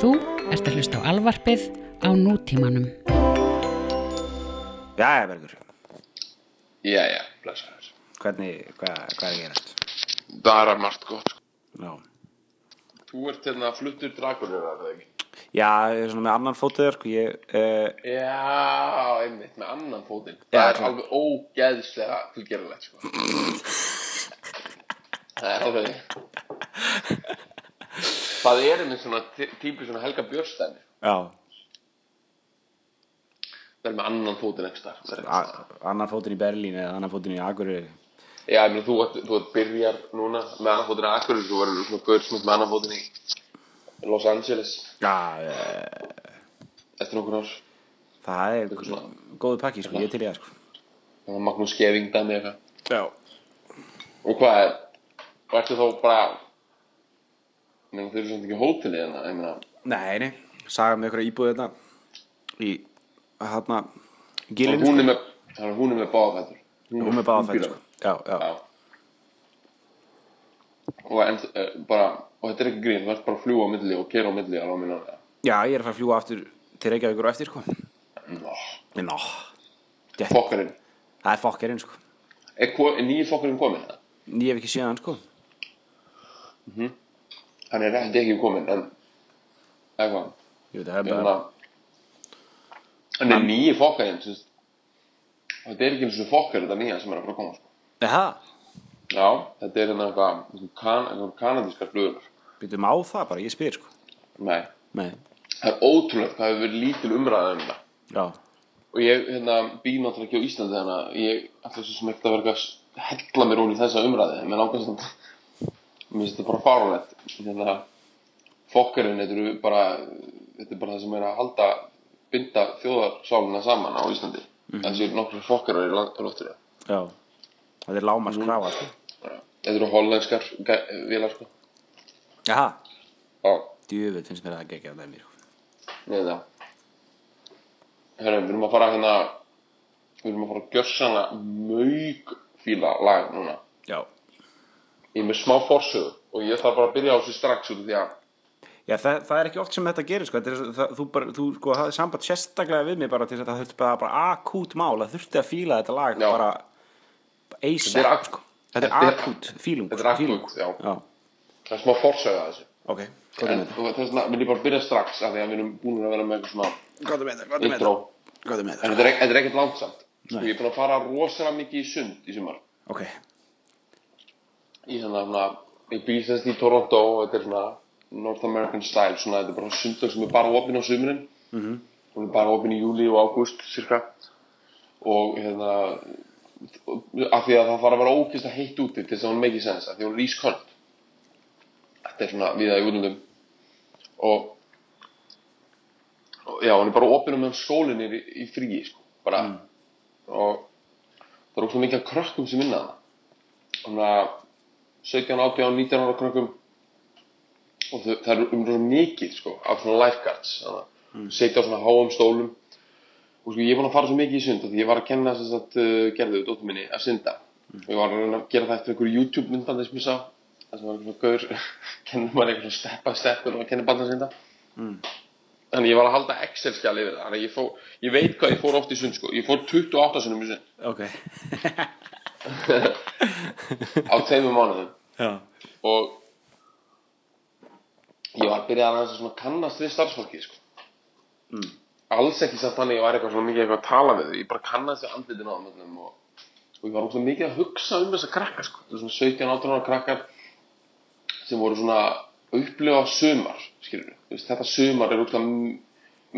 Þú ert að hlusta á alvarpið á nútímanum. Jæja, Bergur, Já, já, blessaður. hvernig, hvað, hvað er gerast? Er margt gott. sko. Já, Þú ert hérna fluttur að það ekki? Já ég er svona með annan fótið, sko, ég, uh, Já, einmitt, með annan fótinn. Já, það er klart. alveg ógeðslega fullgerðilegt, sko. það er alveg... það er einmitt svona tí- típu svona Helga Það er með annan fótinn ekki starf. a- annan fótinn í Berlín eða annan fótinn í Akureyri. Já, ég meina, þú, þú byrjar núna með annan fótinn í Akkurir, þú verður svona börsmynd með annan fótinn í Los Angeles Já, eftir nokkur ár. það er góðu pakki, sko, ég til í það, sko. Magnús Skeving dæmi eitthvað. Já. Og hvað er, ertu þá bara, meina, þau eru svona ekki hótelið hérna, ég meina, Nei, nei, saga með ykkur íbúið þetta í, hérna, og gilinu, hún er með, að hún er með báðafættur. Hún er fætur, sko. Já, já. Já. Og en, uh, bara, og þetta er ekki grín, þú ert bara að fljúa á milli og kera á milli alveg á minna. Já, ég er að fara að fljúa aftur til Reykjavíkur og eftir, sko. Nó, Dett. fokkarinn. það er fokkerinn, sko. Er, ko- er nýji fokkarinn komin það? Ég hef ekki séð hann, sko. Hann er ekki ekki komin, en, eða hvað, Ég veit, það bara, meina, hann er nýji veist, þetta er ekki eins og fokkar þetta nýja sem er að fara að koma, sko. Já, þetta er hérna eitthvað, eitthvað kan, eitthvað kanadískar flugunar. býtum á það bara, ég spyr, sko. Nei, Nei, það er ótrúlegt hvað hefur verið lítil umræða um það. já, Og ég, hérna, býð náttúrulega ekki á Íslandi þannig að ég svo sem ekkert að verka að hella mér hún í þessa umræði. Mér langar samt, mér finnst þetta bara fáránlegt. Hérna, fokkarinn, þetta eru bara, þetta er bara það sem er að halda, binda þjóðarsálina saman á Íslandi. Þessi eru nokkru fokkarar í loftinu. já. Það er lámars krafa, sko. Þetta eru hollenskar vélar, sko. Jaha, djöfull finnst mér það að gegja það mér, sko. Nei, það. Herra, við erum að fara hérna, við erum að fara að gjörsana maug fíla lag núna. Já. Ég er með smá forsögu og ég þarf bara að byrja á þessu strax út af því að, Já, það, það er ekki oft sem þetta gerir, sko. Þetta er, það, þú, bara, þú, sko, hafði samband sérstaklega við mig bara til þess að það þurfti bara, bara akút mál, það þurfti að fíla þetta lag Já. bara Þetta er sko. Þetta er þetta er- akút, fílung. þetta er akút, fílung. já. Já, það er smá forsögu að þessu. ok, gott En þetta. þess vegna vil ég bara byrja strax af því að við erum búin að vera með eitthvað svona Gott með þetta, gott með intro. þetta. En þetta. þetta er, þetta er ekkert langsamt. Sko, Nei. ég er búin að fara rosalega mikið í sund í sumar. Ok, Í hérna, svona, ég býð sérst í Toronto og þetta er svona North American style, svona þetta er bara sundlag sem er bara opinn á sumrin. mhm, hún er bara opinn í júli og ágúst cirka. Og hérna af því að það fara að vera ókist að heitt úti til þess að hún make sense af því hún er ísköld. Þetta er svona viða í útlundum og, og já, hún er bara opinn um skólinn er í, í fríi sko, bara. Og það er ókslega mikið krökkum sem vinna það þannig að 17, 18, 19 ára krökkum. Og þau, það er um rosa mikið sko, af svona lifeguards að setja á svona háum stólum. Og sko ég er búin að fara svo mikið í sund því ég var að kenna þess að uh, gerðu dóttur minni að synda. Og ég var að að gera það eftir einhverju YouTube sem ég sá. Það sem var eitthvað svona gaur kennur maður eitthvað svona step by step og að kenna bandi að synda þannig ég var að halda Excel skjal yfir það. Þannig að ég, fó, ég veit hvað ég fór oft í sund sko. Ég fór 28 sinum í sund. Ok. á tveimur mánuðum Já. og ég var að byrja að að svona kannast við starfsfólki sko. Mm. alls ekki samt þannig að ég var eitthvað mikið eitthvað að tala við ég bara kannast við andlitin á þeim og, og ég var óslega mikið að hugsa um þessa krakka sko. það svona 17-18 ára krakkar sem voru svona að upplifa við, þetta sumar er óslega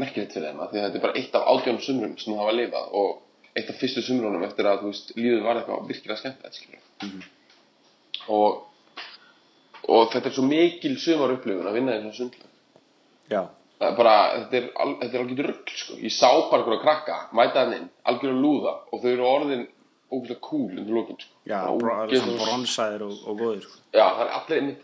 merkilegt fyrir þeim því að þetta er bara eitt af átjónum sumrum sem það hafa lifað og eitt af fyrstu sumrunum eftir að veist, lífið var eitthvað virkilega skemmtilegt skilur við og, og þetta er svo mikil sumar upplifun að vinna í það er bara, þetta er, er algjör rugl sko. ég sá bara einhverja krakka, mæta hann inn algjör að lúða og þau eru orðin ógæslega cool undir lókin sko. Já, ógeðslega- svona bronsaðir og, og góðir, sko. já, það er allir einmitt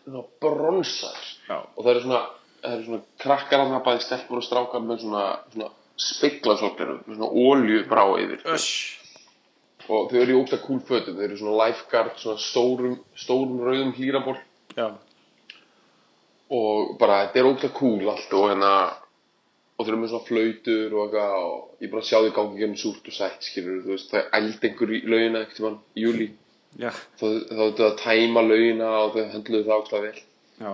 Já. og það eru svona, það eru svona krakkar að bæði stelpur og strákar með svona, svona speglasokleru, með svona ólju brá yfir. Og þau eru í ógæslega cool fötum, þau eru svona lifeguard, svona stórum, stórum rauðum hlýraból Já. og bara þetta er ógæða cool allt og hérna og þeir eru með svona flautur og eitthvað og ég bara sjá því gangi um súrt og sætt skilur þú veist það er eld einhver í laugina ekkert mann í júli Já, þá þau að tæma laugina og þau höndluðu það ákveða vel. Já,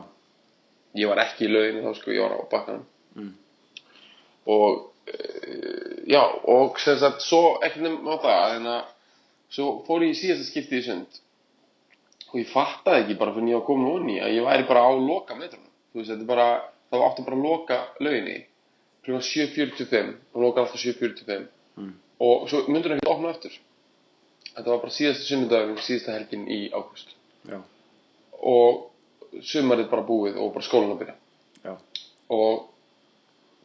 ég var ekki í lauginu þá sko, ég var á bakkanum. Mm. og já, og sem sagt svo ekkert nefn á það en að svo fór ég í síðasta skipti í sund. Og ég fattaði ekki bara fyrir ég var komin onni að ég væri bara á loka metrunum þú veist, þetta er bara, það áttu bara að loka lauginni. Klukkan 7.45 og loka alltaf 7.45 Mm. og svo myndur ekki opna eftir þetta var bara síðasta sunnudagurinn síðasta helgin í águst já, og sumarið bara búið og bara skólan að byrja. Já, og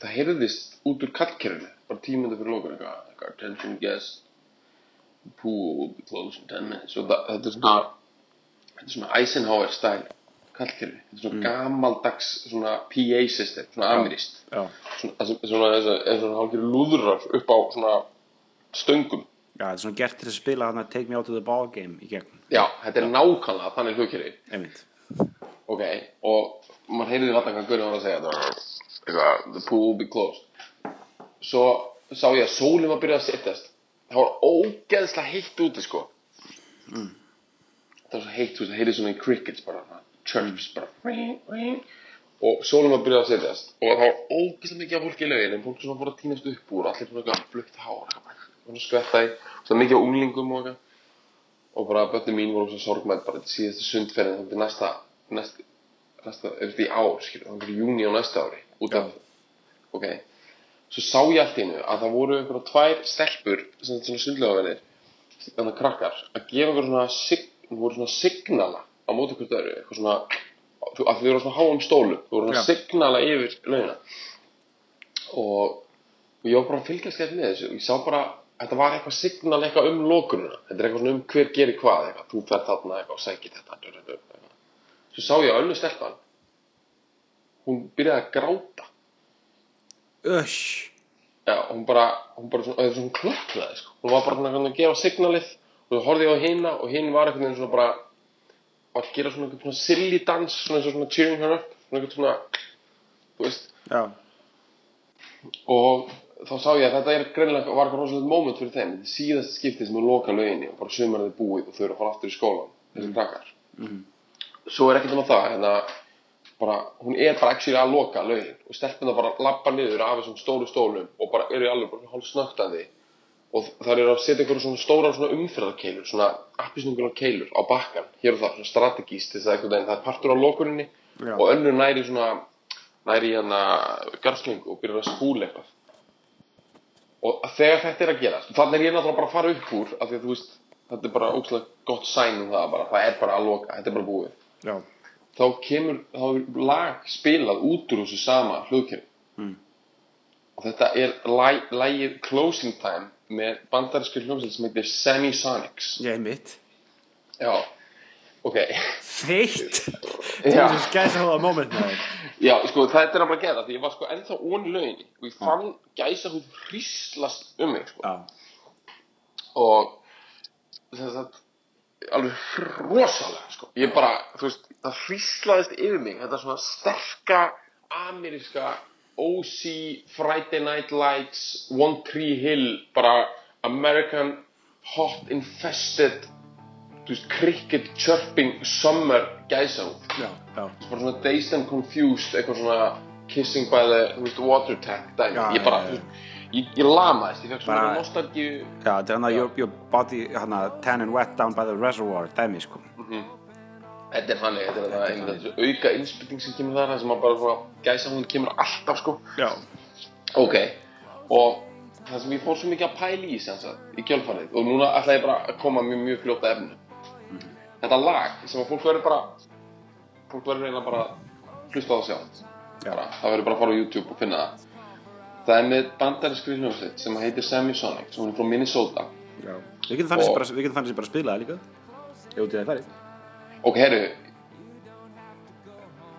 það heyrðist út úr kallkerfinu bara tímundu fyrir lókun eitthvað, attention guest pool will be closed in 10 minutes. Og það, þetta er svona þetta er svona Eisenhower style kallkerfi, þetta er svona gamaldags svona PA system, svona amirist það sem- svona og eins og hálfgerði lúðrar upp á svona stöngum. Já, þetta er svona gert til að spila hann að take me out to the ball game í gegn, já, þetta er nákvæmlega þannig hljókkerfi einmitt, ok, og maður heyrði alltaf hvað Gunnar var að segja þetta var eitthvað, the pool will be closed. Svo sá ég að sólinn var að byrja að setjast. Það var ógeðslega heitt úti sko. Það var svo heitt, veist, það heyrði svona í crickets bara, svona, chirps, bara. Ring, ring. og sólinn var að byrja að setjast. Og það var ógeðslega mikið af fólki í laugin en fólk svona fór að týnast upp úr allir svona eitthvað flugt hár eitthvað, svona skvetta í svona mikið af unglingum og og bara bötni mín voru svo sorgmætt bara til síðastu sundferðin þannig til næsta næsta, næsta, ef þetta í ár skilur, þannig til júni á næsta ári út af, ok. Svo sá ég allt í hennu að það voru einhverja tvær stelpur, svona, svona sundlegaverðir þannig krakkar, að gefa einhverja svona, sig, voru svona signala á móti hvort öðru, eitthvað svona að þau voru á svona háum stólu, þau voru svona Já. signala yfir launa. Og, og ég var bara að fylgjast gett með þessu og ég sá bara þetta var eitthvað signal eitthvað um lokununa þetta er eitthvað svona um hver gerir hvað eitthvað, þú fer þarna eitthvað og sækir þetta svo sá ég að önnu stelpan. Hún byrjaði að gráta. Ösh, já, hún bara, hún bara svona, eða svona klökklaði sko. hún var bara svona að gefa signalið og þú horfði ég á hina og hinn var eitthvað svona bara að gera svona eitthvað svona silly dans svona eins og svona cheering her up svona eitthvað svona, þú veist. Já, og þá sá ég að þetta er greinlega var eitthvað rosalega moment fyrir þeim. Þetta er síðasta skiptið sem er loka lauginni og bara sumarið er búið og þau eru að fara aftur í skólan þessi krakkar svo er ekkert um að það hérna bara, hún er bara ekki að loka laugin og stelpuna bara labba niður af þessum stóru stólum og bara eru alveg bara hálf snögtandi og það eru að setja einhverjum svona stóra svona umferðarkeilur svona appisnungunar keilur á bakkan hér og það, svona strategíst þess að einhvern veginn það er partur á lokuninni Já. og önnur næri svona næri hérna garsling og byrjar að spúla eitthvað og þegar þetta er að gerast þannig er ég náttúrulega bara að fara upp úr af því að þú veist, þetta er bara ógslag gott sæn um það bara, það er bara að loka, þetta er bara búið já, þá kemur, þá er lag spilað út úr þessu sama hljóðkerfi. Mm. og þetta er lag, lagið Closing Time með bandarísku hljómsveit sem heitir Semisonics. Ég er mitt já, ok. Feitt, já, þessu skæsa hóða moment já, sko þetta er að bara gera því ég var sko ennþá onni lauginni og ég fann gæsa hún hríslast um mig sko. já, og þess að alveg rosalega sko. ég bara, þú veist, það hríslaðist yfir mig þetta svona sterka ameríska OC Friday Night Lights One Tree Hill bara American hot infested þú veist, cricket chirping summer já, bara svona dazed and confused eitthvað svona kissing by the water Já, ég bara, þú veist, ég, ég lamaðist ég fekk svona Bara- nostalgíu já, þetta er hann að your, your body, hann að tan and wet down by the reservoir, dæmi, sko Þetta er þannig, þetta er það einmitt þessu auka innspilling sem kemur þar, það sem að bara svona gæsa hún kemur alltaf sko. já, Ok, og það sem ég fór svo mikið að pæla í sem sagt, í kjölfarið, og núna ætla ég bara að koma mjög, mjög fljóta efnu. Þetta lag sem að fólk verður bara, fólk verður reyna bara að hlusta á það sjálf. Já. Bara, það verður bara að fara á YouTube og finna það. Það er með bandarískri hljómsveit sem heitir Semisonic, sem er frá Minnesota. já við getum þannig Og- bara, við getum þannig bara að spila það líka ef út í það færið Ok, herru,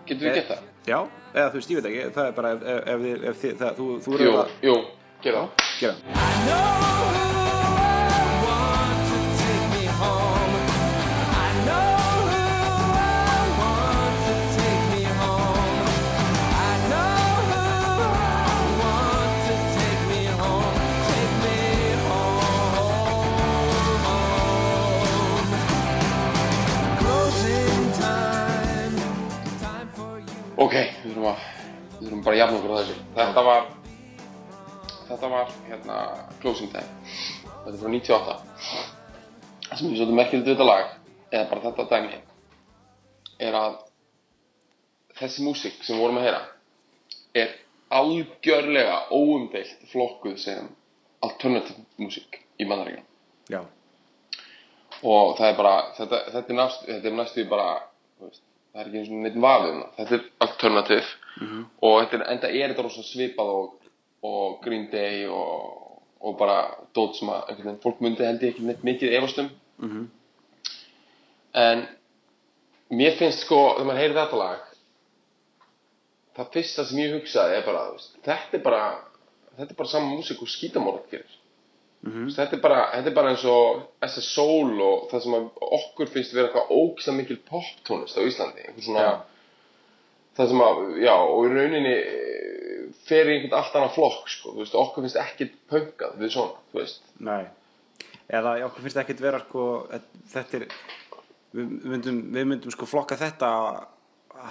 getur við Eh, gett það? já, eða þú veist, ég veit ekki, það er bara ef, ef, ef, þið- ef þið, það, þú, þú Jú, eru að jú, gera það. gera það. Þurfum að, við þurfum bara að jafna okkur á þessu. Þetta var, þetta var hérna Closing Time. Þetta er frá 98. Það sem er svolítið merkilegt við þetta lag, eða bara þetta dæmi, er að þessi músík sem við vorum að heyra er algjörlega óumdeilt flokkuð sem alternative músík í bandaríkjum. Já, og það er bara þetta, þetta er er næstu bara þú veist, það er ekki eins og neitt vafið um það. Þetta er alternativ og þetta er, enda er þetta rosa svipað og, og Green Day og, og bara dót sem að veginn, fólk myndi held ég ekki neitt mikið efast um. En mér finnst sko þegar maður heyrir þetta lag það fyrsta sem ég hugsaði er bara þetta er bara þetta er bara sama músík og skítamorð gerir Þú veist, Þetta er, bara, þetta er bara eins og SS Soul og það sem að okkur finnst vera eitthvað ógsta mikil poptónlist á Íslandi. Svona Já. það sem að, já, og í rauninni eh, fer í einhvern allt annað flokk sko, veist, okkur finnst ekkert pönkað við svona, þú veist. Nei. Eða okkur finnst ekkert vera sko, þetta er, við myndum, við myndum sko flokka þetta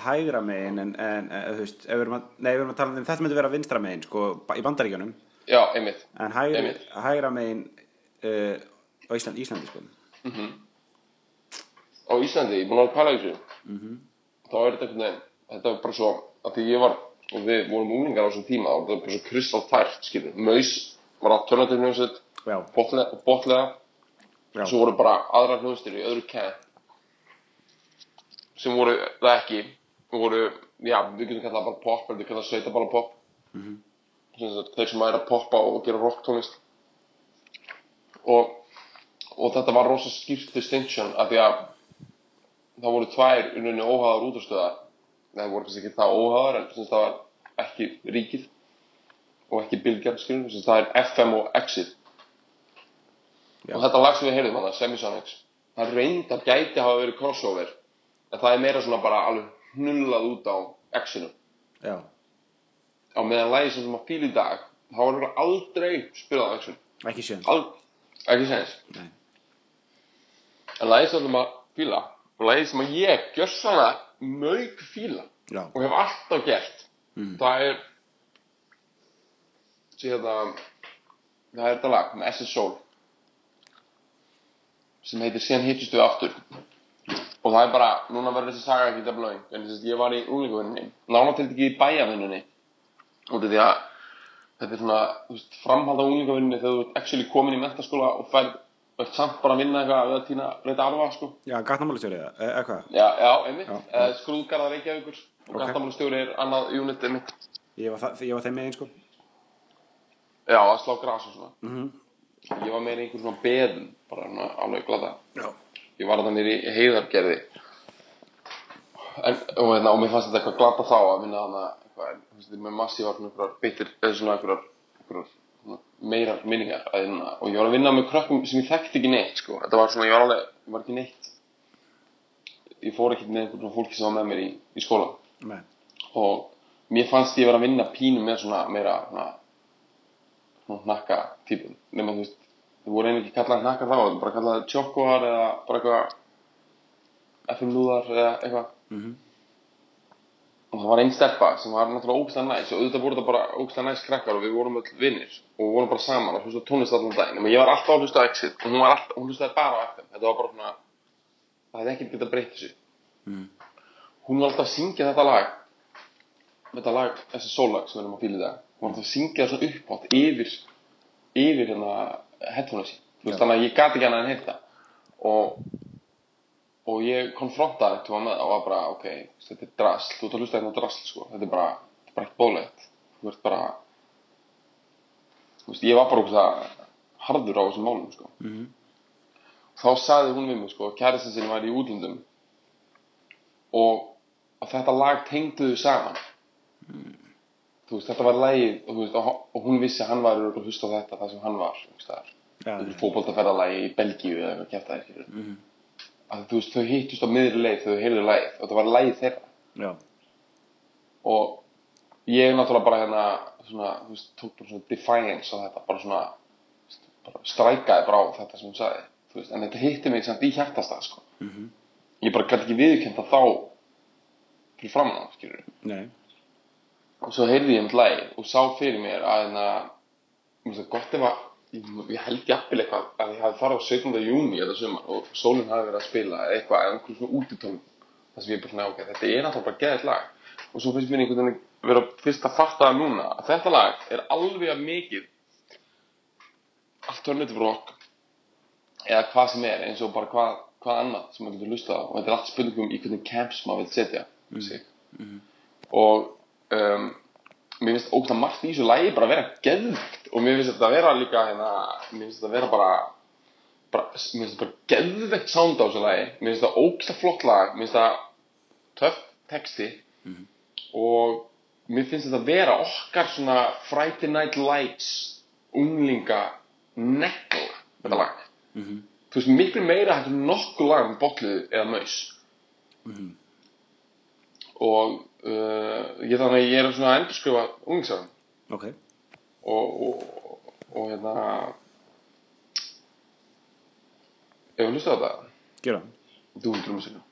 hægra megin en, en, en þú veist, ef við erum að, nei, við erum að tala um þetta myndi vera vinstra megin sko í bandaríkjunum Já, einmitt, en hægra, Einmitt. hægra megin uh, á Ísland, Íslandi sko. á Íslandi, ég er búin að pæla þessu. Þá er þetta einhvern veginn þetta var bara svo, að því ég var og við vorum unglingar á þessum tíma og það var bara svo kristalltært, skilur, Maus var alternativ hljómsveit, Já, botlega, botlega já, svo voru bara aðrar hljóðstir í öðru camp sem voru það ekki voru, já, við getum kallað bara pop við getum kallað sveita bara pop mm þeir sem er að poppa og gera rock tónlist. Og, og þetta var rosa skýrt distinction af því að það voru tvær unni óhæðar útastöðar það voru kannski ekki það óhæðar en það var ekki ríkið og ekki sagt, það er FM og Exit. Já. og þetta lag sem við heyrðum Semisonics það reyndar gæti hafa verið crossover en það er meira svona bara alveg hnullað út á Exinu já, á meðan lagi sem maður fíl í dag þá var það aldrei spilað á Exinu ekki sjön Ald ekki Nei. en lagi sem maður fíla og lagi sem ég gjörsanlega mög fíla Já, og hef alltaf gert það er síðan það er þetta lag með SS Soul sem heitir síðan hittist við aftur. Og það er bara, núna verður þessi saga ekki það blöðing en þess að ég var í úlingavinninni nána til ekki í bæjavinninni út af því að þetta er svona þú veist, framhald á úlingavinninni þegar þú ert actually komin í mentaskóla og færð ert samt bara að vinna eitthvað við að týna breyta arfa sko já, gatnamálistjóri eða, e- eða hvað? já, já, einmitt, uh, skrúðgarðar Reykjavíkur og Ok. okay. er annað unit einmitt Ég var, ég var þeim megin sko Já, að slá gras og svona. Mhm. Ég var meira í einhver svona beðum, bara svona alveg glada. Já, Ég var þannig í heiðargerði. En, og, hérna, og mér fannst þetta eitthvað glada þá að vinna þannig eitthvað, en, þú veist, með massívar svona einhverjar beittir, eða svona einhverjar, einhverjar svona meirar minningar að vinna. Og ég var að vinna með krökkum sem ég þekkti ekki neitt, sko. Þetta var svona, ég var alveg, ég var ekki neitt. Ég fór ekki með einhvern svona fólki sem var með mér í, í skóla með og mér fannst ég vera að vinna pínu með svona meira svona, hnakka típum nema þú veist, þau voru einnig ekki kallað hnakkar þá, þau bara kallað tjokkoar eða bara eitthvað FM lúðar eða eitthvað Mhm. Og það var einn stelpa sem var náttúrulega ógæslega næs og auðvitað voru það bara ógæslega næs krakkar og við vorum öll vinnir og við vorum bara saman og hlusta tónlist allan daginn. Nema ég var alltaf að hlusta Exit og hún, alltaf, hún hlustaði bara á FM þetta var bara svona það hefði ekkert getað breytt þessu. Hún var alltaf að syngja þetta lag þetta lag, þessi sólag sem við erum að fíla í dag. Hún var alltaf að syngja það svona uppátt yfir yfir hérna headphone sín. Þannig að ég gati ekki hana en og og ég konfrontaði þetta það og var bara ok, þetta er drasl, þú ert að hlusta hérna á drasl sko. þetta er bara, þetta er bara ekkert bólegt þú ert bara þú veist, ég var bara ógeðslega harður á þessum málum sko. -hmm. þá sagði hún við mig sko, kærastin sinni var í útlöndum og að þetta lag tengdu þau saman þú veist, þetta var lagið og, þú veist, og, og hún vissi að hann var að hlusta þetta það sem hann var Já, ja, fótboltaferðalagi í Belgíu eða eitthvað kæft það mm -hmm. Að þú veist, þau hittust á miðri leið þau heyrðu lagið og þetta var lagið þeirra já, og ég náttúrulega bara hérna svona, þú veist, tók bara svona defiance á þetta, bara svona bara strækaði bara á þetta sem hún sagði veist, en þetta hitti mig samt í hjartastað sko. -hmm. ég bara gæti ekki viðkjönda þá fyrir framan á, skilur Nei, og svo heyrði ég um lagi og sá fyrir mér að hérna það gott ef að ég, held jafnvel eitthvað að ég hafi farið á 17. júni þetta sumar og sólinn hafi verið að spila eða eitthvað eða einhvern svona útitón þar sem ég er bara svona ok, þetta er náttúrulega bara geðið lag. Og svo finnst mér einhvern veginn vera fyrst að fatta það núna að þetta lag er alveg að mikið alternative rock eða hvað sem er eins og bara hvað, hvað annað sem maður getur lusta á. Og þetta er allt spurningum í hvernig camps maður vil setja sig. Og um, mér finnst ógst margt í þessu lægi bara að vera geðvikt og mér finnst þetta að vera líka hérna, mér finnst þetta að vera bara, bara mér finnst þetta bara geðvikt sound á þessu lægi mér finnst þetta ógst flott lag mér finnst þetta töff texti og mér finnst þetta að vera okkar svona Friday Night Lights unglinga nekla þetta lag. Þú veist miklu meira hægt um nokkuð lag um botlið eða maus og uh, ég þannig að ég er svona að endurskrifa unglingsagum ok. Og, og, og hérna ef við hlusta á þetta Gera. það þú um segja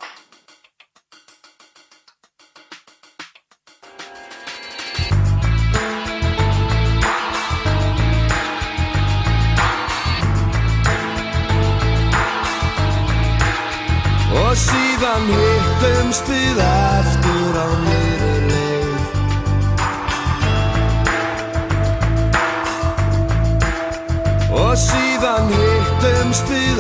Og síðan hittumst við aftur hittumst við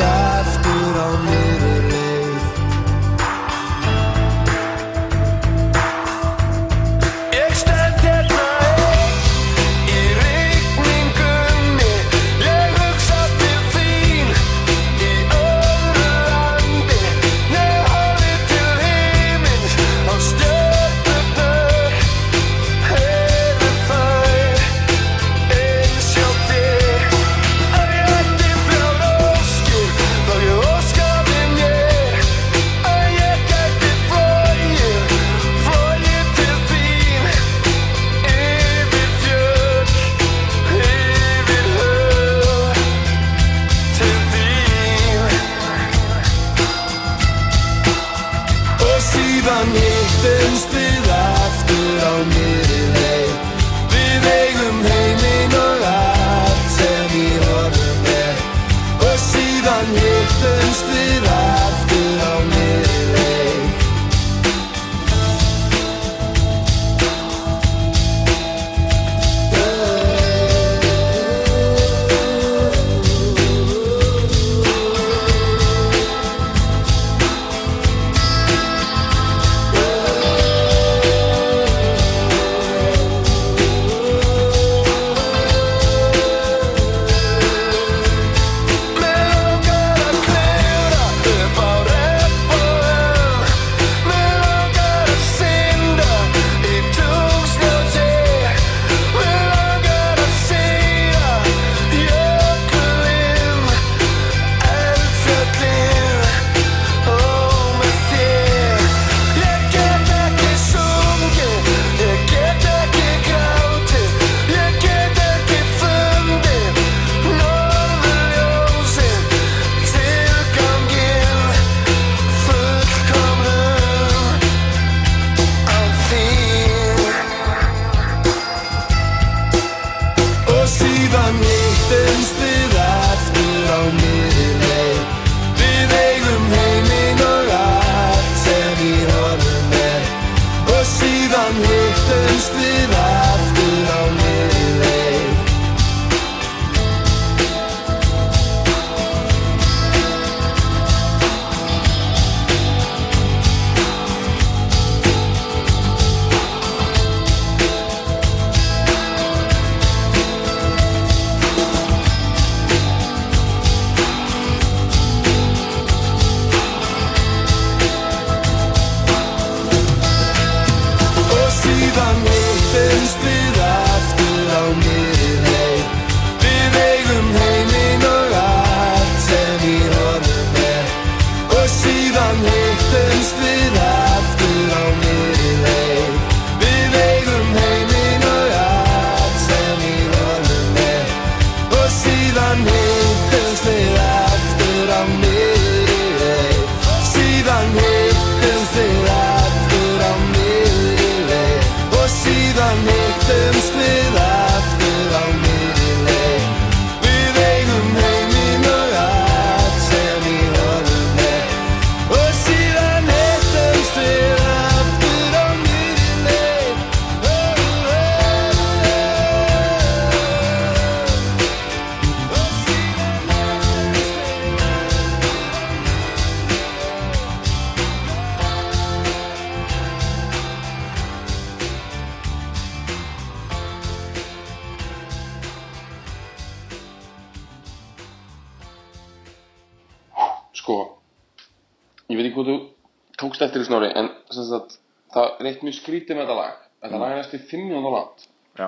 mjög skrítið með þetta lag. Þetta lag er næstu 5 minútur langt Já,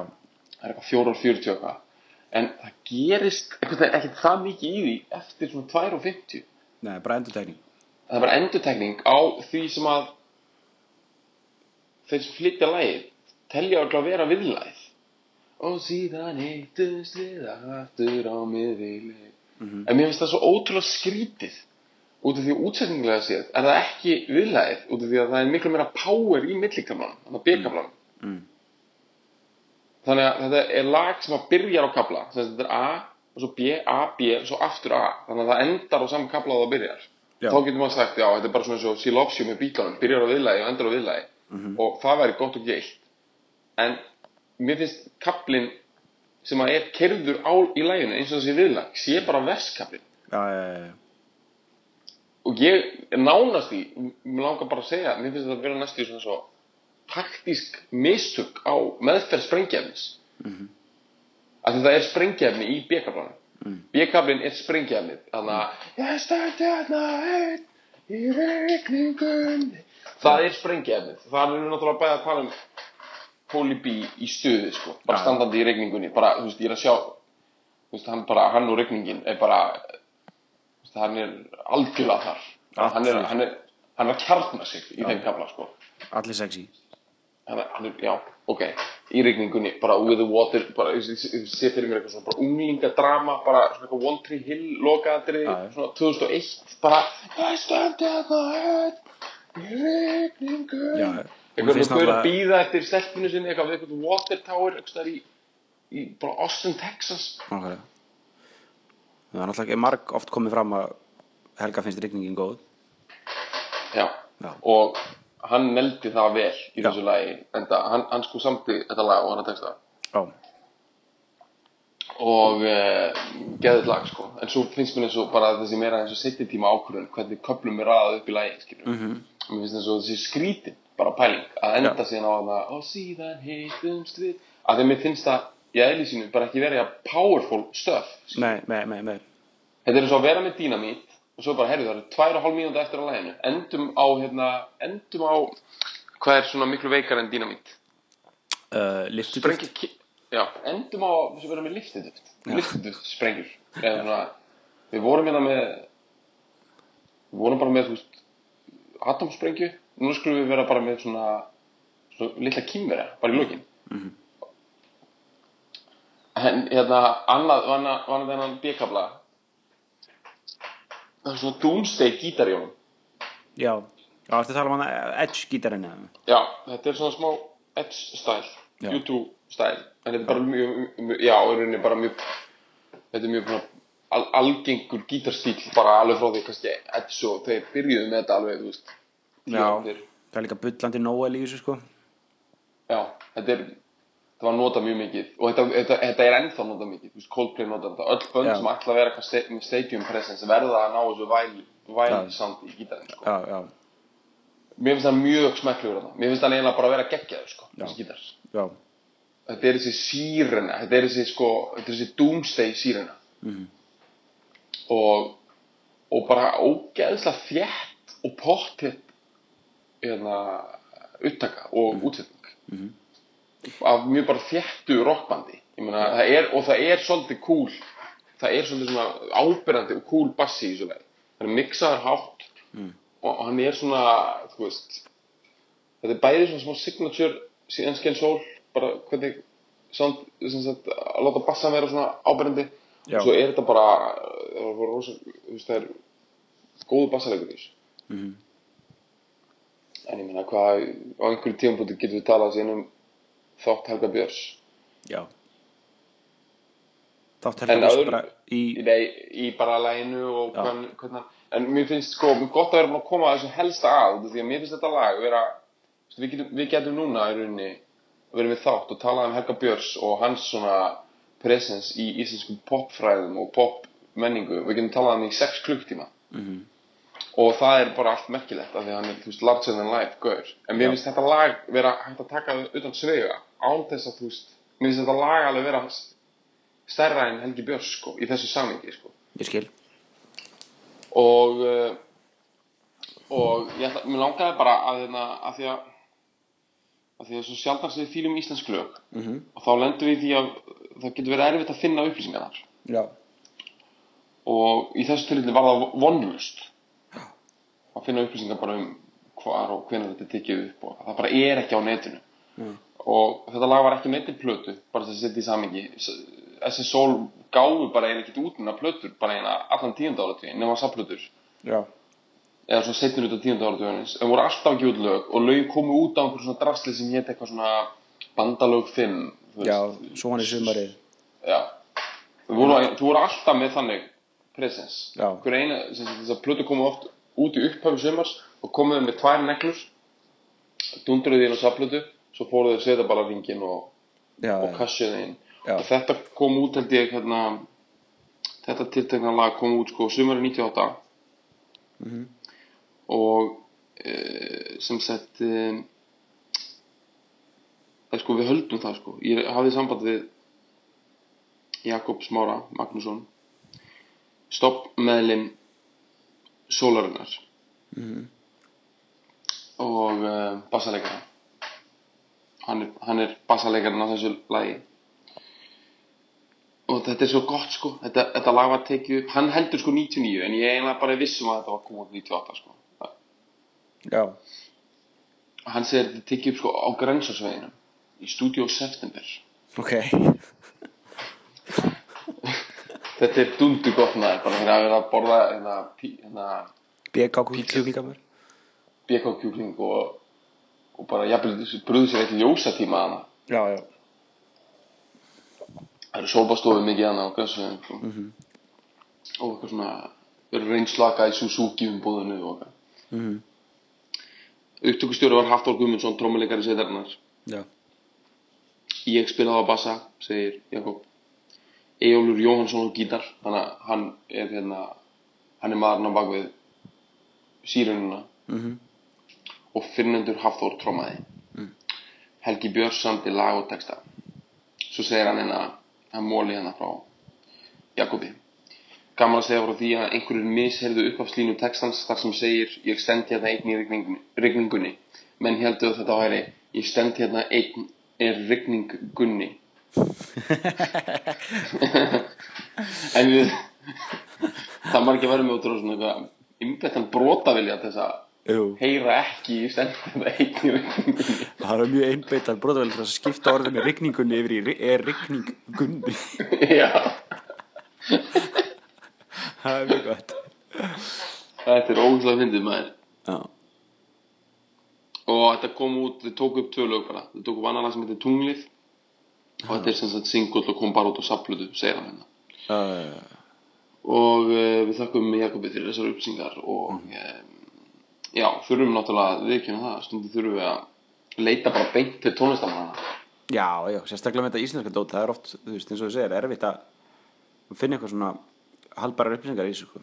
það er eitthvað 4 og 40 eitthvað. En það gerist ekkert það mikið í því eftir svona 2 og 50 nei, bara endurtekning. Það er bara endurtekning á því sem að þeir sem flytja lagið telja öll að vera viðlæð og síðan hittumst við aftur á miðvíli en mér finnst það svo ótrúlega skrítið út af því útsetningulega séð er það ekki viðlæð út af því að það er miklu meira power í millikamlan þannig að byrkamlan Mm. þannig að þetta er lag sem að byrjar á kabla þannig að þetta er A og svo B, A, B og svo aftur A. Þannig að það endar á saman kabla og það byrjar. Já. þá getur maður sagt, já, þetta er bara svona eins og You með bílunum, byrjar á viðlagi og endar á viðlagi. Og það væri gott og gilt. En mér finnst kablin sem að er kerður á í læginu eins og þessi viðlag sé bara já, já. Og ég nánast í mér langar bara að segja, mér finnst þetta að vera næst í svona svo taktísk mistök á meðferð sprengjefnis Mhm. af því það er sprengjefni í B-kablanum mm. B-kablin er sprengjefnið þannig að ég stætti hérna einn í regningunni það er sprengjefnið það er náttúrulega bæði að tala um Pólibi í stuði sko. Bara standandi í regningunni bara, þú veist, ég er að sjá þú veist, hann bara, hann og regningin er bara hann er algjörlega þar. Allt hann er, hann er, hann er að kjarna sig í þeim kabla sko. Allir sexy. Hann er, hann er, já, ok. Í rigningunni, bara with the water bara, fyrir mér eitthvað svona bara unglingadrama, bara svona eitthvað One Tree Hill lokaðatri, Já, já. svona 2001 bara, ég standi að það í rigningunni. Já, eitthvað mér finnst svona fyrir að býða eftir stelpinu sinni, eitthvað við eitthvað water tower eitthvað í, í bara Austin, Texas. Nákvæmlega. Það er náttúrulega marg oft komið fram að Helga finnst rigningin góð. Já, Já. og hann neldi það vel í Já. þessu lagi, en hann, hann sko samti þetta lag og hann að texta. Já, og uh, geðið lag sko. En svo finnst mér eins og bara þessi meira eins og setni tíma ákvörðun hvernig köflum er raðað upp í lagi mm -hmm. mér finnst eins og þessi skrítin bara pæling að enda síðan á hana og síðan heitumst við. Að þeim mér finnst það í eðli sínu bara ekki verið að powerful stuff nei, nei, nei, nei. þetta er eins og að vera með dýnamít og svo bara heyrðu það eru tvær og hálf mínúta eftir á laginu. Endum á hérna endum á hvað er svona miklu veikar en dýnamít? Uh, ki- já, endum á þess að vera með liftuduft. Liftuduft sprengjur. Eða svona, við vorum hérna með við vorum bara með þú veist atomsprengju, nú skulum við vera bara með svona, svona litla kýmvera, bara í lokin en hérna annað, annað þennan B-kabla það er svona doomsday gítar í honum. Já, já, að tala um hann Edge gítarinn? Já, þetta er svona smá edge style, Já. YouTube style. En þetta er bara mjög, já, í rauninni bara mjög þetta er mjög al, algengur gítarstíl bara alveg frá því kannski edge og þeir byrjuðu með þetta alveg, veist. Já, það er líka bullandi Noel í þessu sko. Já, þetta er þetta var notað mjög mikið. Og þetta, þetta, þetta er ennþá notað mikið, þú veist, Coldplay notað þetta. Öll bönd Já. sem ætla að vera eitthvað með stadium presence verða að ná þessu væl, væl Já. sound í gítarinn, sko. Já, já, mér finnst það mjög smekklegur þarna. Mér finnst það eiginlega bara að vera geggjaður, sko, þessi gítar. Já, þetta er þessi sírena. Þetta er þessi sko, þetta er þessi doomsday sírena. Mhm. og og bara ógeðslega þétt og pottitt hérna upptaka og útsetning af mjög bara þéttu rockbandi það er, og það er svolítið cool það er svolítið svona ábyrrandi og cool bassi í þessu leið það er mixaður hátt og hann er svona, veist þetta er bæði svona smá signature síðan skell sól, bara hvernig sem sagt, að láta bassan vera svona ábyrjandi Já. og svo er þetta bara það er rosa, veist, það er góðu bassalegur í þessu. Mhm. en ég meina hvað á einhverju tímapunkti getum við talað síðan um þátt Helga Björns. Já. Þátt best öðru- bara í nei, í bara læginu og hvern, hvernig en mér finnst sko gott að vera búin að koma að þessu helsta að því að mér finnst þetta lag vera við getum, við getum núna í rauninni verið við þátt og talað um Helga Björns og hans svona presence í íslenskum popfræðum og pop menningu við getum talað um í sex klukktíma Mhm. Og það er bara allt merkilegt af því að hann er, þú veist, larger than life gaur. En mér finnst þetta lag vera hægt að taka það utan svega án þess að, þú veist mér finnst þetta lag alveg vera stærra en Helgi Björns, sko, í þessu samingi, sko. Ég skil. Og uh, og ég ætla, mér langaði bara að hérna, að því að að því að svo sem við fýlum íslensk lög -hmm. og þá lendum við því að það getur verið erfitt að finna upplýsingar þar Já, og í þessu tilfelli var það vonlust að finna upplýsingar bara um hvar og hvenær þetta tekið upp og það bara er ekki á netinu. Og þetta lag var ekki neitt í plötu bara þess að setja í samingi þessi sól gáfu bara er ekkit út með plötur bara eina allan tíunda áratugin nema sapplötur já, eða svona setjur út á tíunda áratugunins en voru alltaf ekki út lög og lög komu út á einhver svona drasli sem hétt eitthvað svona bandalög 5 þú já, veist. svo hann í sumarið. Já, þú voru, alltaf með þannig presens. Hver eina, þess að plötu komu oft út í upphafi sumars og komuðu með tvær neglur, dundruðu inn á safplötu, svo fóruðu þau svetaballaringin og, og já, kassjöðu inn. Já. Og þetta kom út held ég, hérna, þetta tiltekna lag kom út sko sumari 98 Mhm. og e, sem sagt, e, það sko við höldum það sko. Ég hafði samband við Jakob Smára Magnússon stopp meðlim Sólarinnar. Og uh, bassaleikara. Hann er, hann er bassaleikarin á þessu lagi. Og þetta er svo gott sko. Þetta, þetta lag var tekið upp, hann heldur sko 99 en ég eiginlega bara er viss um að þetta var komið út 98 sko. Já, hann segir þetta tekið upp sko á grensasveginum í stúdíó September. Ok þetta er dundu gott maður. Bara fyrir að vera að borða hérna, hérna BK kjúklingamur BK kjúkling og, og bara jafnvel brúðu sér eitt ljósatíma hana Já, já, það eru sólbastofið mikið hana á græsveðin sko. og eitthvað svona reynslaka í Suzuki um búðinu og eitthvað. Mhm. upptökustjóri var Hafþór Guðmundsson trómuleikari sveitarinnar já, ég spilaði á bassa, segir Jakob Eyjólfur Jóhansson á gítar. Þannig að hann er hérna hann er maðurinn á bakvið sírununa Mhm. og fyrrnendur Hafþór trómaði Helgi Björns samti lag og texta. Svo segir hann hérna hann móli hérna frá Jakobi. Gaman að segja frá því að einhverjur misherðu uppafslínu textans þar sem segir ég stend hérna einn í rigningunni, rigningunni. menn heldur að þetta væri ég stend hérna einn er rigningunni en við það ekki að vera með út á svona eitthvað innbettan brotavilja til þess að jú. heyra ekki í rigningunni Það er mjög einbeittar brotavel til að skipta orðinu rigningunni yfir í er rigningunni já, Það er mjög gott. Þetta er ógæslega fyndið maður. Já, og þetta kom út, þau tóku upp tvö lög bara. Þau tóku upp annar lag sem heitir Tunglið og þetta er sem sagt single og kom bara út á saplutu, segir hann hérna. Og uh, við þakkum Jakobi fyrir þessar upplýsingar og um, já, þurfum náttúrulega viðkynna það, stundum þurfum við að leita bara beint til tónlistamanna já, já, sérstaklega með þetta íslenska dót Það er oft, þú veist, eins og þú segir, erfitt að finna eitthvað svona halbærar upplýsingar í þessu sko.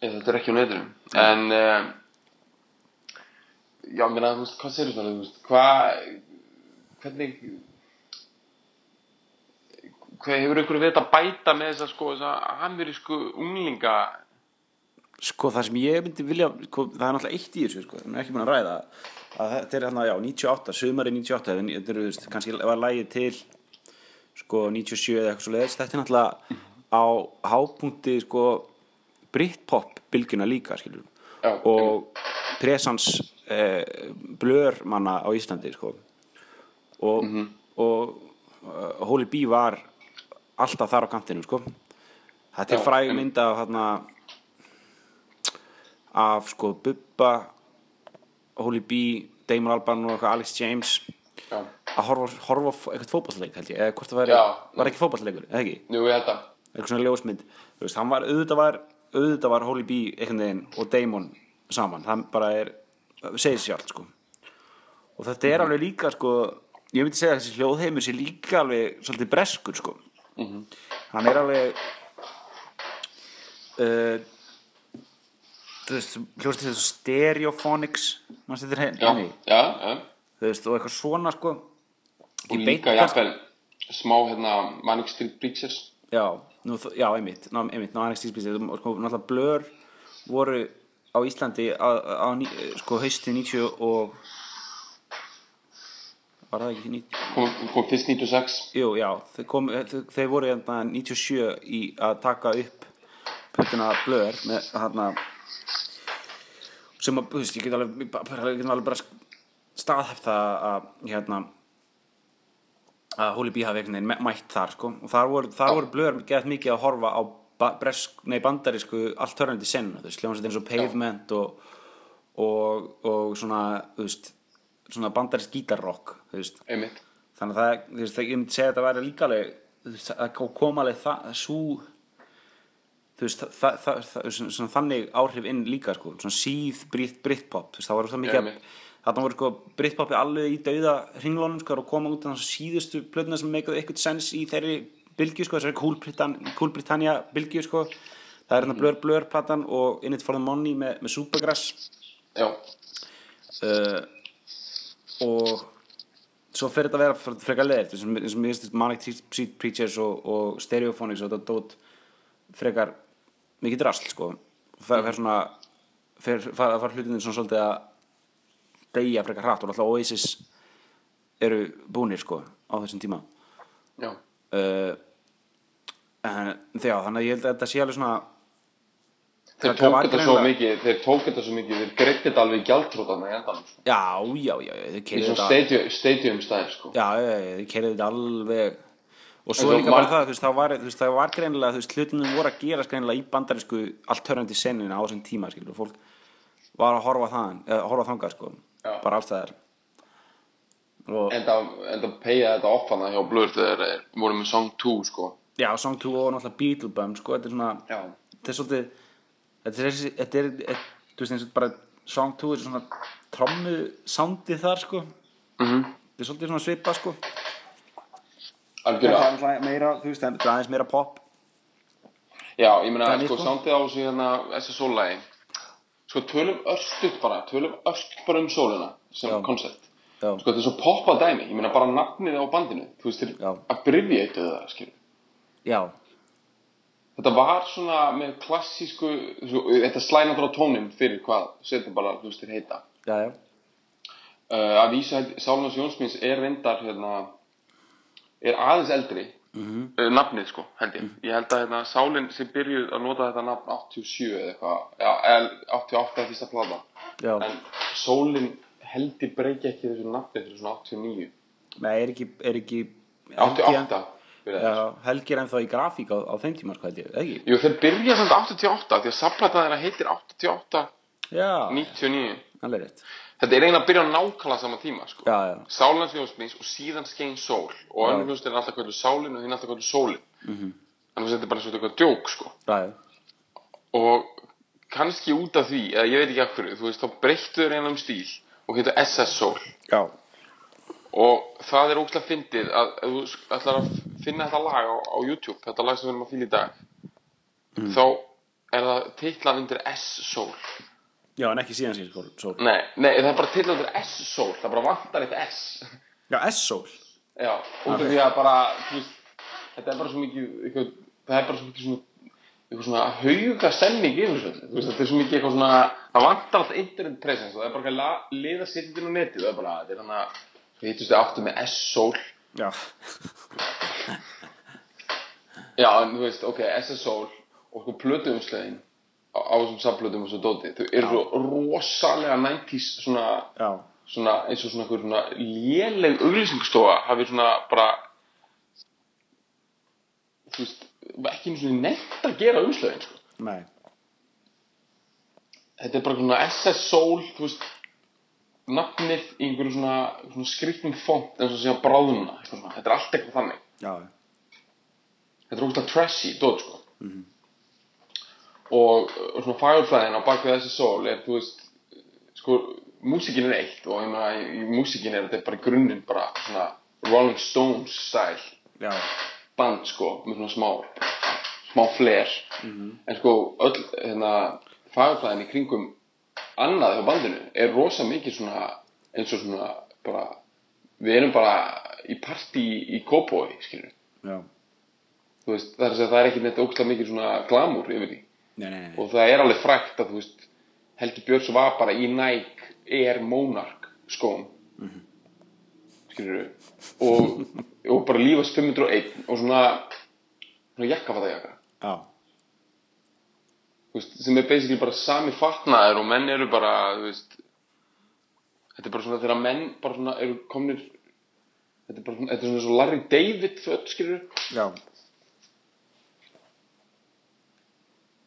Þetta er ekki á netinu. En uh, já, mér að, þú veist, hvað segir þú þú veist, hvað hvernig hvað hefur ykkur veit að bæta með þess að sko þess að amerísku unglinga? Sko það sem ég myndi vilja sko, það er náttúrulega eitt í þessu sko, það er ekki búin að ræða að þetta er hérna, já, 98, sumari 98 en þetta er, veist, kannski var lægið til sko 97 eða eitthvað svo leiðis þetta er náttúrulega á hápunkti sko Britpop bylgjuna líka, skilur Já, og presans eh, blör manna á Íslandi sko. Og, og uh, Holy Bee var alltaf þar á kantinu sko. Þetta er fræg mynd af hérna af sko Bubba Holy Bee, Damon Albarn og Alex James. Já, að horfa, horfa eitthvað fótballleik held ég eða hvort það væri, var ekki fótballleikur, eða ekki? Jú, ég held að eitthvað svona ljósmynd. Þú veist, hann var, auðvitað var auðvitað var Holy Bee einhvern veginn og Damon saman, það bara er segir sjálft sko. Og þetta er alveg líka sko ég myndi segja að þessi hljóðheimur sé líka alveg svolítið breskur sko hann er alveg uh, þú veist hljóðst þessu stereophonics mann já, henni? Já, já þú veist, og eitthvað svona sko. Og líka jafnvel smá hérna Manic Street Preachers. Já, nú, já, einmitt, ná, einmitt, ná annars tíspísið, sko, náttúrulega blör voru á Íslandi á, á ní, sko hausti 90 og var það ekki 90 kom, kom fyrst 96 Jú, já, þeir, kom, þeir, þeir voru hérna 97 í að taka upp plötuna Blur með hérna sem að, þú veist, ég get alveg ég get alveg bara staðhæft það að hérna að einhvern veginn mætt þar sko. Og þar voru, þar voru Blur gett mikið að horfa á ba bresk, nei, bandarísku allt hörnandi senna, þú veist, hljómsveit eins og Pavement og, og, og svona, þú veist svona bandarísk gítarrock, þannig að það, þú veist, ég myndi segja að þetta væri líka alveg, þú veist, að koma alveg það, svo þú veist, það, það, það, svona, þannig áhrif inn líka, sko, svona síð Brit, Britpop, þú veist, það voru það mikið þarna voru sko Britpopi alveg í dauða hringlónum, sko, og koma út af þessu síðustu plötuna sem meikaðu eitthvað sens í þeirri bylgju, sko, þessari Cool, Britann, cool Britannia bylgju, sko. Það er hérna Blur Blur platan og In It For The Money með, með Supergrass. Já, uh, og svo fer þetta að vera fre- frekar leðilt eins og mér finnst Manic Street Preachers og, og Stereophonics og þetta dót frekar mikið drasl sko. Fer, fer svona fer, fara, fara hlutinni svona svolítið að deyja frekar hratt og alltaf Oasis eru búnir sko á þessum tíma. Já. Uh, en þegar þannig að ég held að þetta sé alveg svona þeir Það tók þetta svo mikið þeir tók þetta svo mikið, þeir greitt þetta alveg í gjaldtrótana í endanum sko. já, já, já, þau í keyrðu svona þetta stadium, stadium stæð sko. Já, já, já, þið kerið þetta alveg og svo líka bara það, þú veist, það var, þú veist, það var greinilega, þú veist, hlutinum voru að gera greinilega í bandarísku altörnandi senina á þessum tíma, skilur, og fólk var að horfa þaðan, eða horfa þangað, sko, Já. bara allstæðar en það, það peyja þetta off hana hjá Blur þegar þeir voru með Song 2 sko. já, Song 2 og náttúrulega Beatle Bum, sko, þetta er svona þetta er svolítið þetta er, þessi- þetta er, þú veist, eins og bara Song 2 er svona trommu soundið þar, sko. Mm þetta er svolítið svona svipa, sko. Algjörlega. Alltaf meira, þú veist, þetta er aðeins meira pop. Já, ég meina, sko, sko. samtið á þessu hérna SSO-lægi Sko, tölum örstutt bara, tölum örstutt bara um sólina sem koncept Sko, þetta er svo poppa dæmi, ég meina bara nafnið á bandinu Þú veist, þeir abbreviatuðu það, skilur já, Þetta var svona með klassísku, þetta slæna á tónin fyrir hvað, setjum bara, þú veist, þeir heita já, já uh, Að vísa, Sálunars Jónsmins er reyndar, hérna, er aðeins eldri Mhm. uh, nafnið sko, held ég. Ég held að hérna, Sálin sem byrjuð að nota þetta nafn 87 eða eitthvað, já, eða 88 er fyrsta plata. Já. En Sólin held ég breyki ekki þessu nafni fyrir svona 89. Nei, er ekki, er ekki 88 fyrir Já. Helgi er ennþá í grafík á, á þeim tíma, sko, held ég, ekki? Jú, þeir byrja samt 88 því að saplata þeirra heitir 88 Já, 99. alveg rétt. Þetta er eiginlega að byrja á nákvæmlega sama tíma sko. Já, já, Sálans Jónsmins og síðan skein sól og önnur hlust er alltaf kvöldu sálin og hinn alltaf kvöldu sólin. Mhm. Þannig að þetta er bara svona eitthvað djók sko. já, og kannski út af því, eða ég veit ekki af hverju, þú veist, þá breyttu þeir einhverjum stíl og heitir SS Soul já, og það er ógslag fyndið að ef þú ætlar að finna þetta lag á, á YouTube, þetta lag sem við erum að fíla í dag þá er það titlað undir S Soul já, en ekki síðan síðan sól. nei, nei, það er bara titlað undir S Soul það bara vantar eitt S Já, S-sól. já, út af því að bara veist, þetta er bara svo mikið eitthvað, það er bara svo mikið svona eitthvað svona hauga stemning yfir þessu þetta er svo mikið eitthvað svona það vantar alltaf internet presence og það er bara la- liða sittinu á netið það er bara, þetta er að við hittumst þið áttu með S-Soul. Já, já, en þú veist, ok, S-Soul og sko plötuumslegin á, á þessum samplötum og svo dóti þau eru svo rosalega 90s svona, svona eins og svona svona léleg auglýsingstofa hafi svona bara þú veist, ekki einu svona nefnt að gera umslögin sko. nei, þetta er bara svona SS Soul þú veist nafnið í einhverju svona, svona skriftum font eins og sé að bráðuna þetta er allt eitthvað þannig. Já, þetta er ógust trashy dót sko. Og, og svona fagurfræðin á bakvið SS Soul er þú veist sko músíkin er eitt og ég meina í, músíkin er þetta bara í grunninn bara svona Rolling Stones style já, band sko með svona smá smá flair. En sko öll hérna fagurfræðin í kringum annað hjá bandinu er rosa mikið svona eins og svona bara við erum bara í partí í Kópói skilur veist það er að segja það er ekki neitt ógstlega mikið svona glamúr yfir því. Nei, nei, nei, og það er alveg frækt að veist Helgi Björns var bara í Nike Air Monarch skóm. Skilur og, og bara lífast 501 og svona, svona jakkafata jakka Já, þú veist, sem er basically bara sami fatnaður og menn eru bara veist þetta er bara svona þegar menn bara svona eru komnir þetta er bara svona, þetta er svona svo Larry David föt skilur. Já,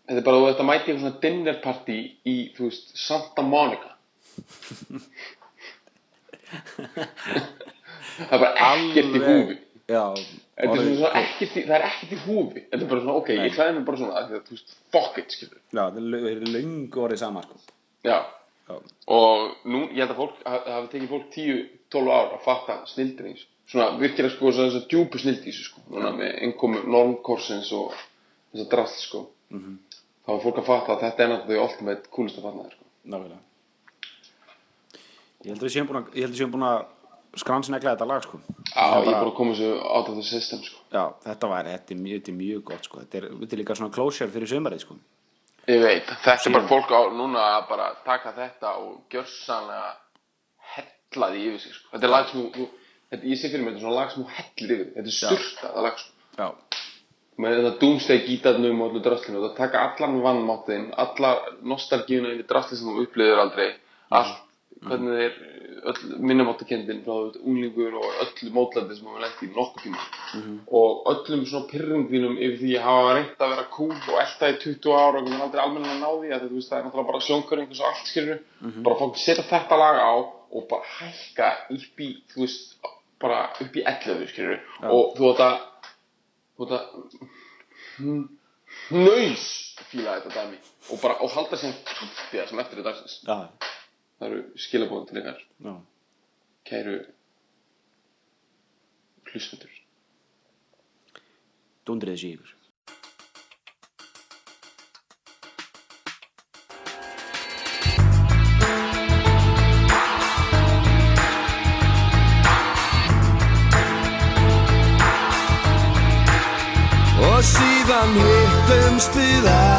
þetta er bara þú veist að mæti eitthvað svona dinner party í, þú veist, Santa Monica. Það er bara ekkert í húfi. Já, Er ekkert í, það er ekkert í húfi. Þetta er bara svona, ok, ég klæði mig bara svona að, þú veist, fuck it, skilur Já, það er löngu orðið sama sko. Já, Já, og nú, ég held að fólk ha- það hafi tekið fólk 10-12 ár að fatta snildin í þessu. Svona virkilega sko þess að djúpu snild í þessu sko. Núna með innkomu normkorsins og þess að drast sko Þá var fólk að fatta að þetta er náttúrulega ultimate coolest að fatna sko. Nákvæmlega. Ég held að við séum búin að, ég skransnegla þetta lag sko. Já, ég er bara að koma þessu out of the system sko Já, þetta var, þetta er mjög, þetta er mjög gott sko. Þetta er, þetta er líka svona closure fyrir sömarið sko. Ég veit, þetta er bara fólk á núna að bara taka þetta og gjörsanlega hella því yfir sig sko. Þetta er lag sem þú- þetta, ég sé fyrir mér, þetta er svona lag sem þú hellir yfir. Þetta er styrtað lag sko. Já, Með þetta doomsday gítarnum og öllu drastlinu og það taka allan vannmáttin, alla nostalgíuna yfir drastli sem þú upplifir aldrei, allt, hvernig þeir, öll minnumáttakendin frá veit, unglingur og öllu mótlandi sem við lent í nokkuð tíma. Og öllum svona pyrringvinum yfir því að hafa reynt að vera cool og elta í 20 ára og hvernig aldrei almenna að ná því að þetta, veist, það er náttúrulega bara sjónkör einhvers og allt skilur bara fólk setja þetta lag á og bara hækka upp í, þú veist, bara upp í 11 skilur og þú veist að þú veist að nöys fíla þetta dæmi og bara, og halda sem kaffið sem eftir þetta já, það eru skilabóðin til ykkar já. kæru hlustendur Dundrið þessi ykkur. Og síðan hittumst við aftur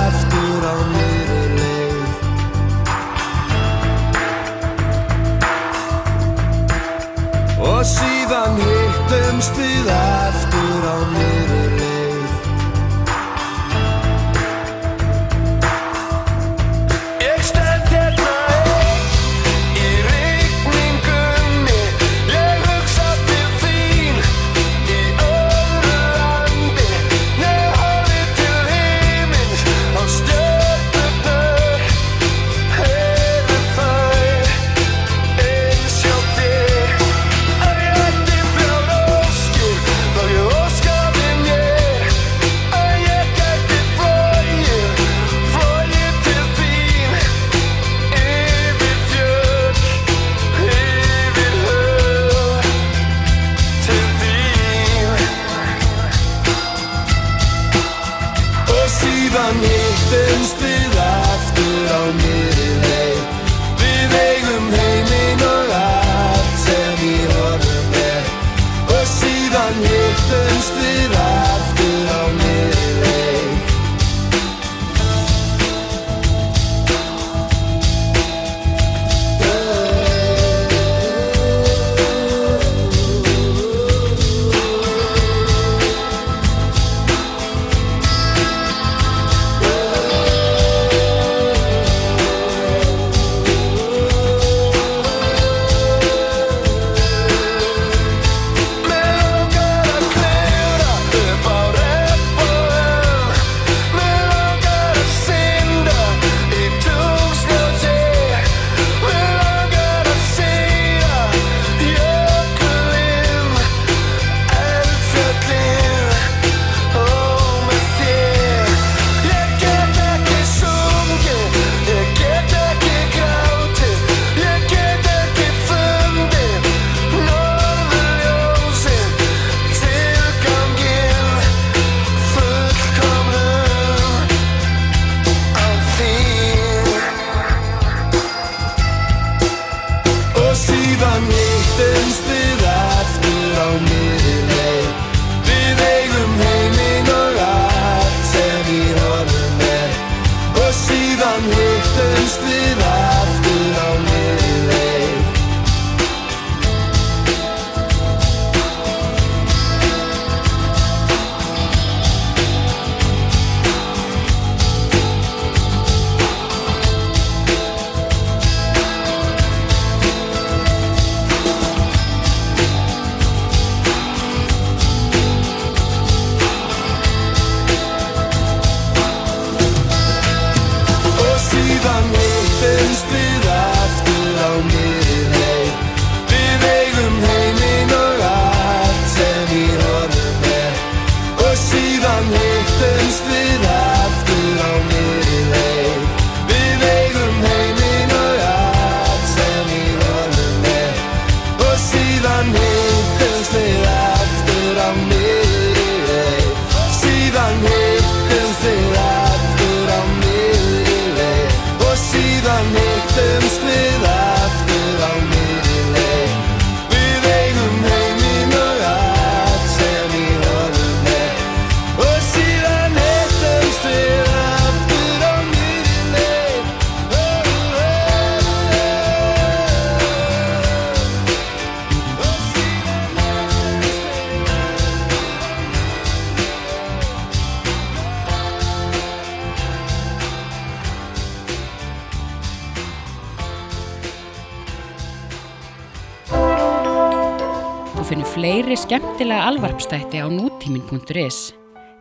nútímin.is.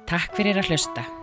Takk fyrir að hlusta.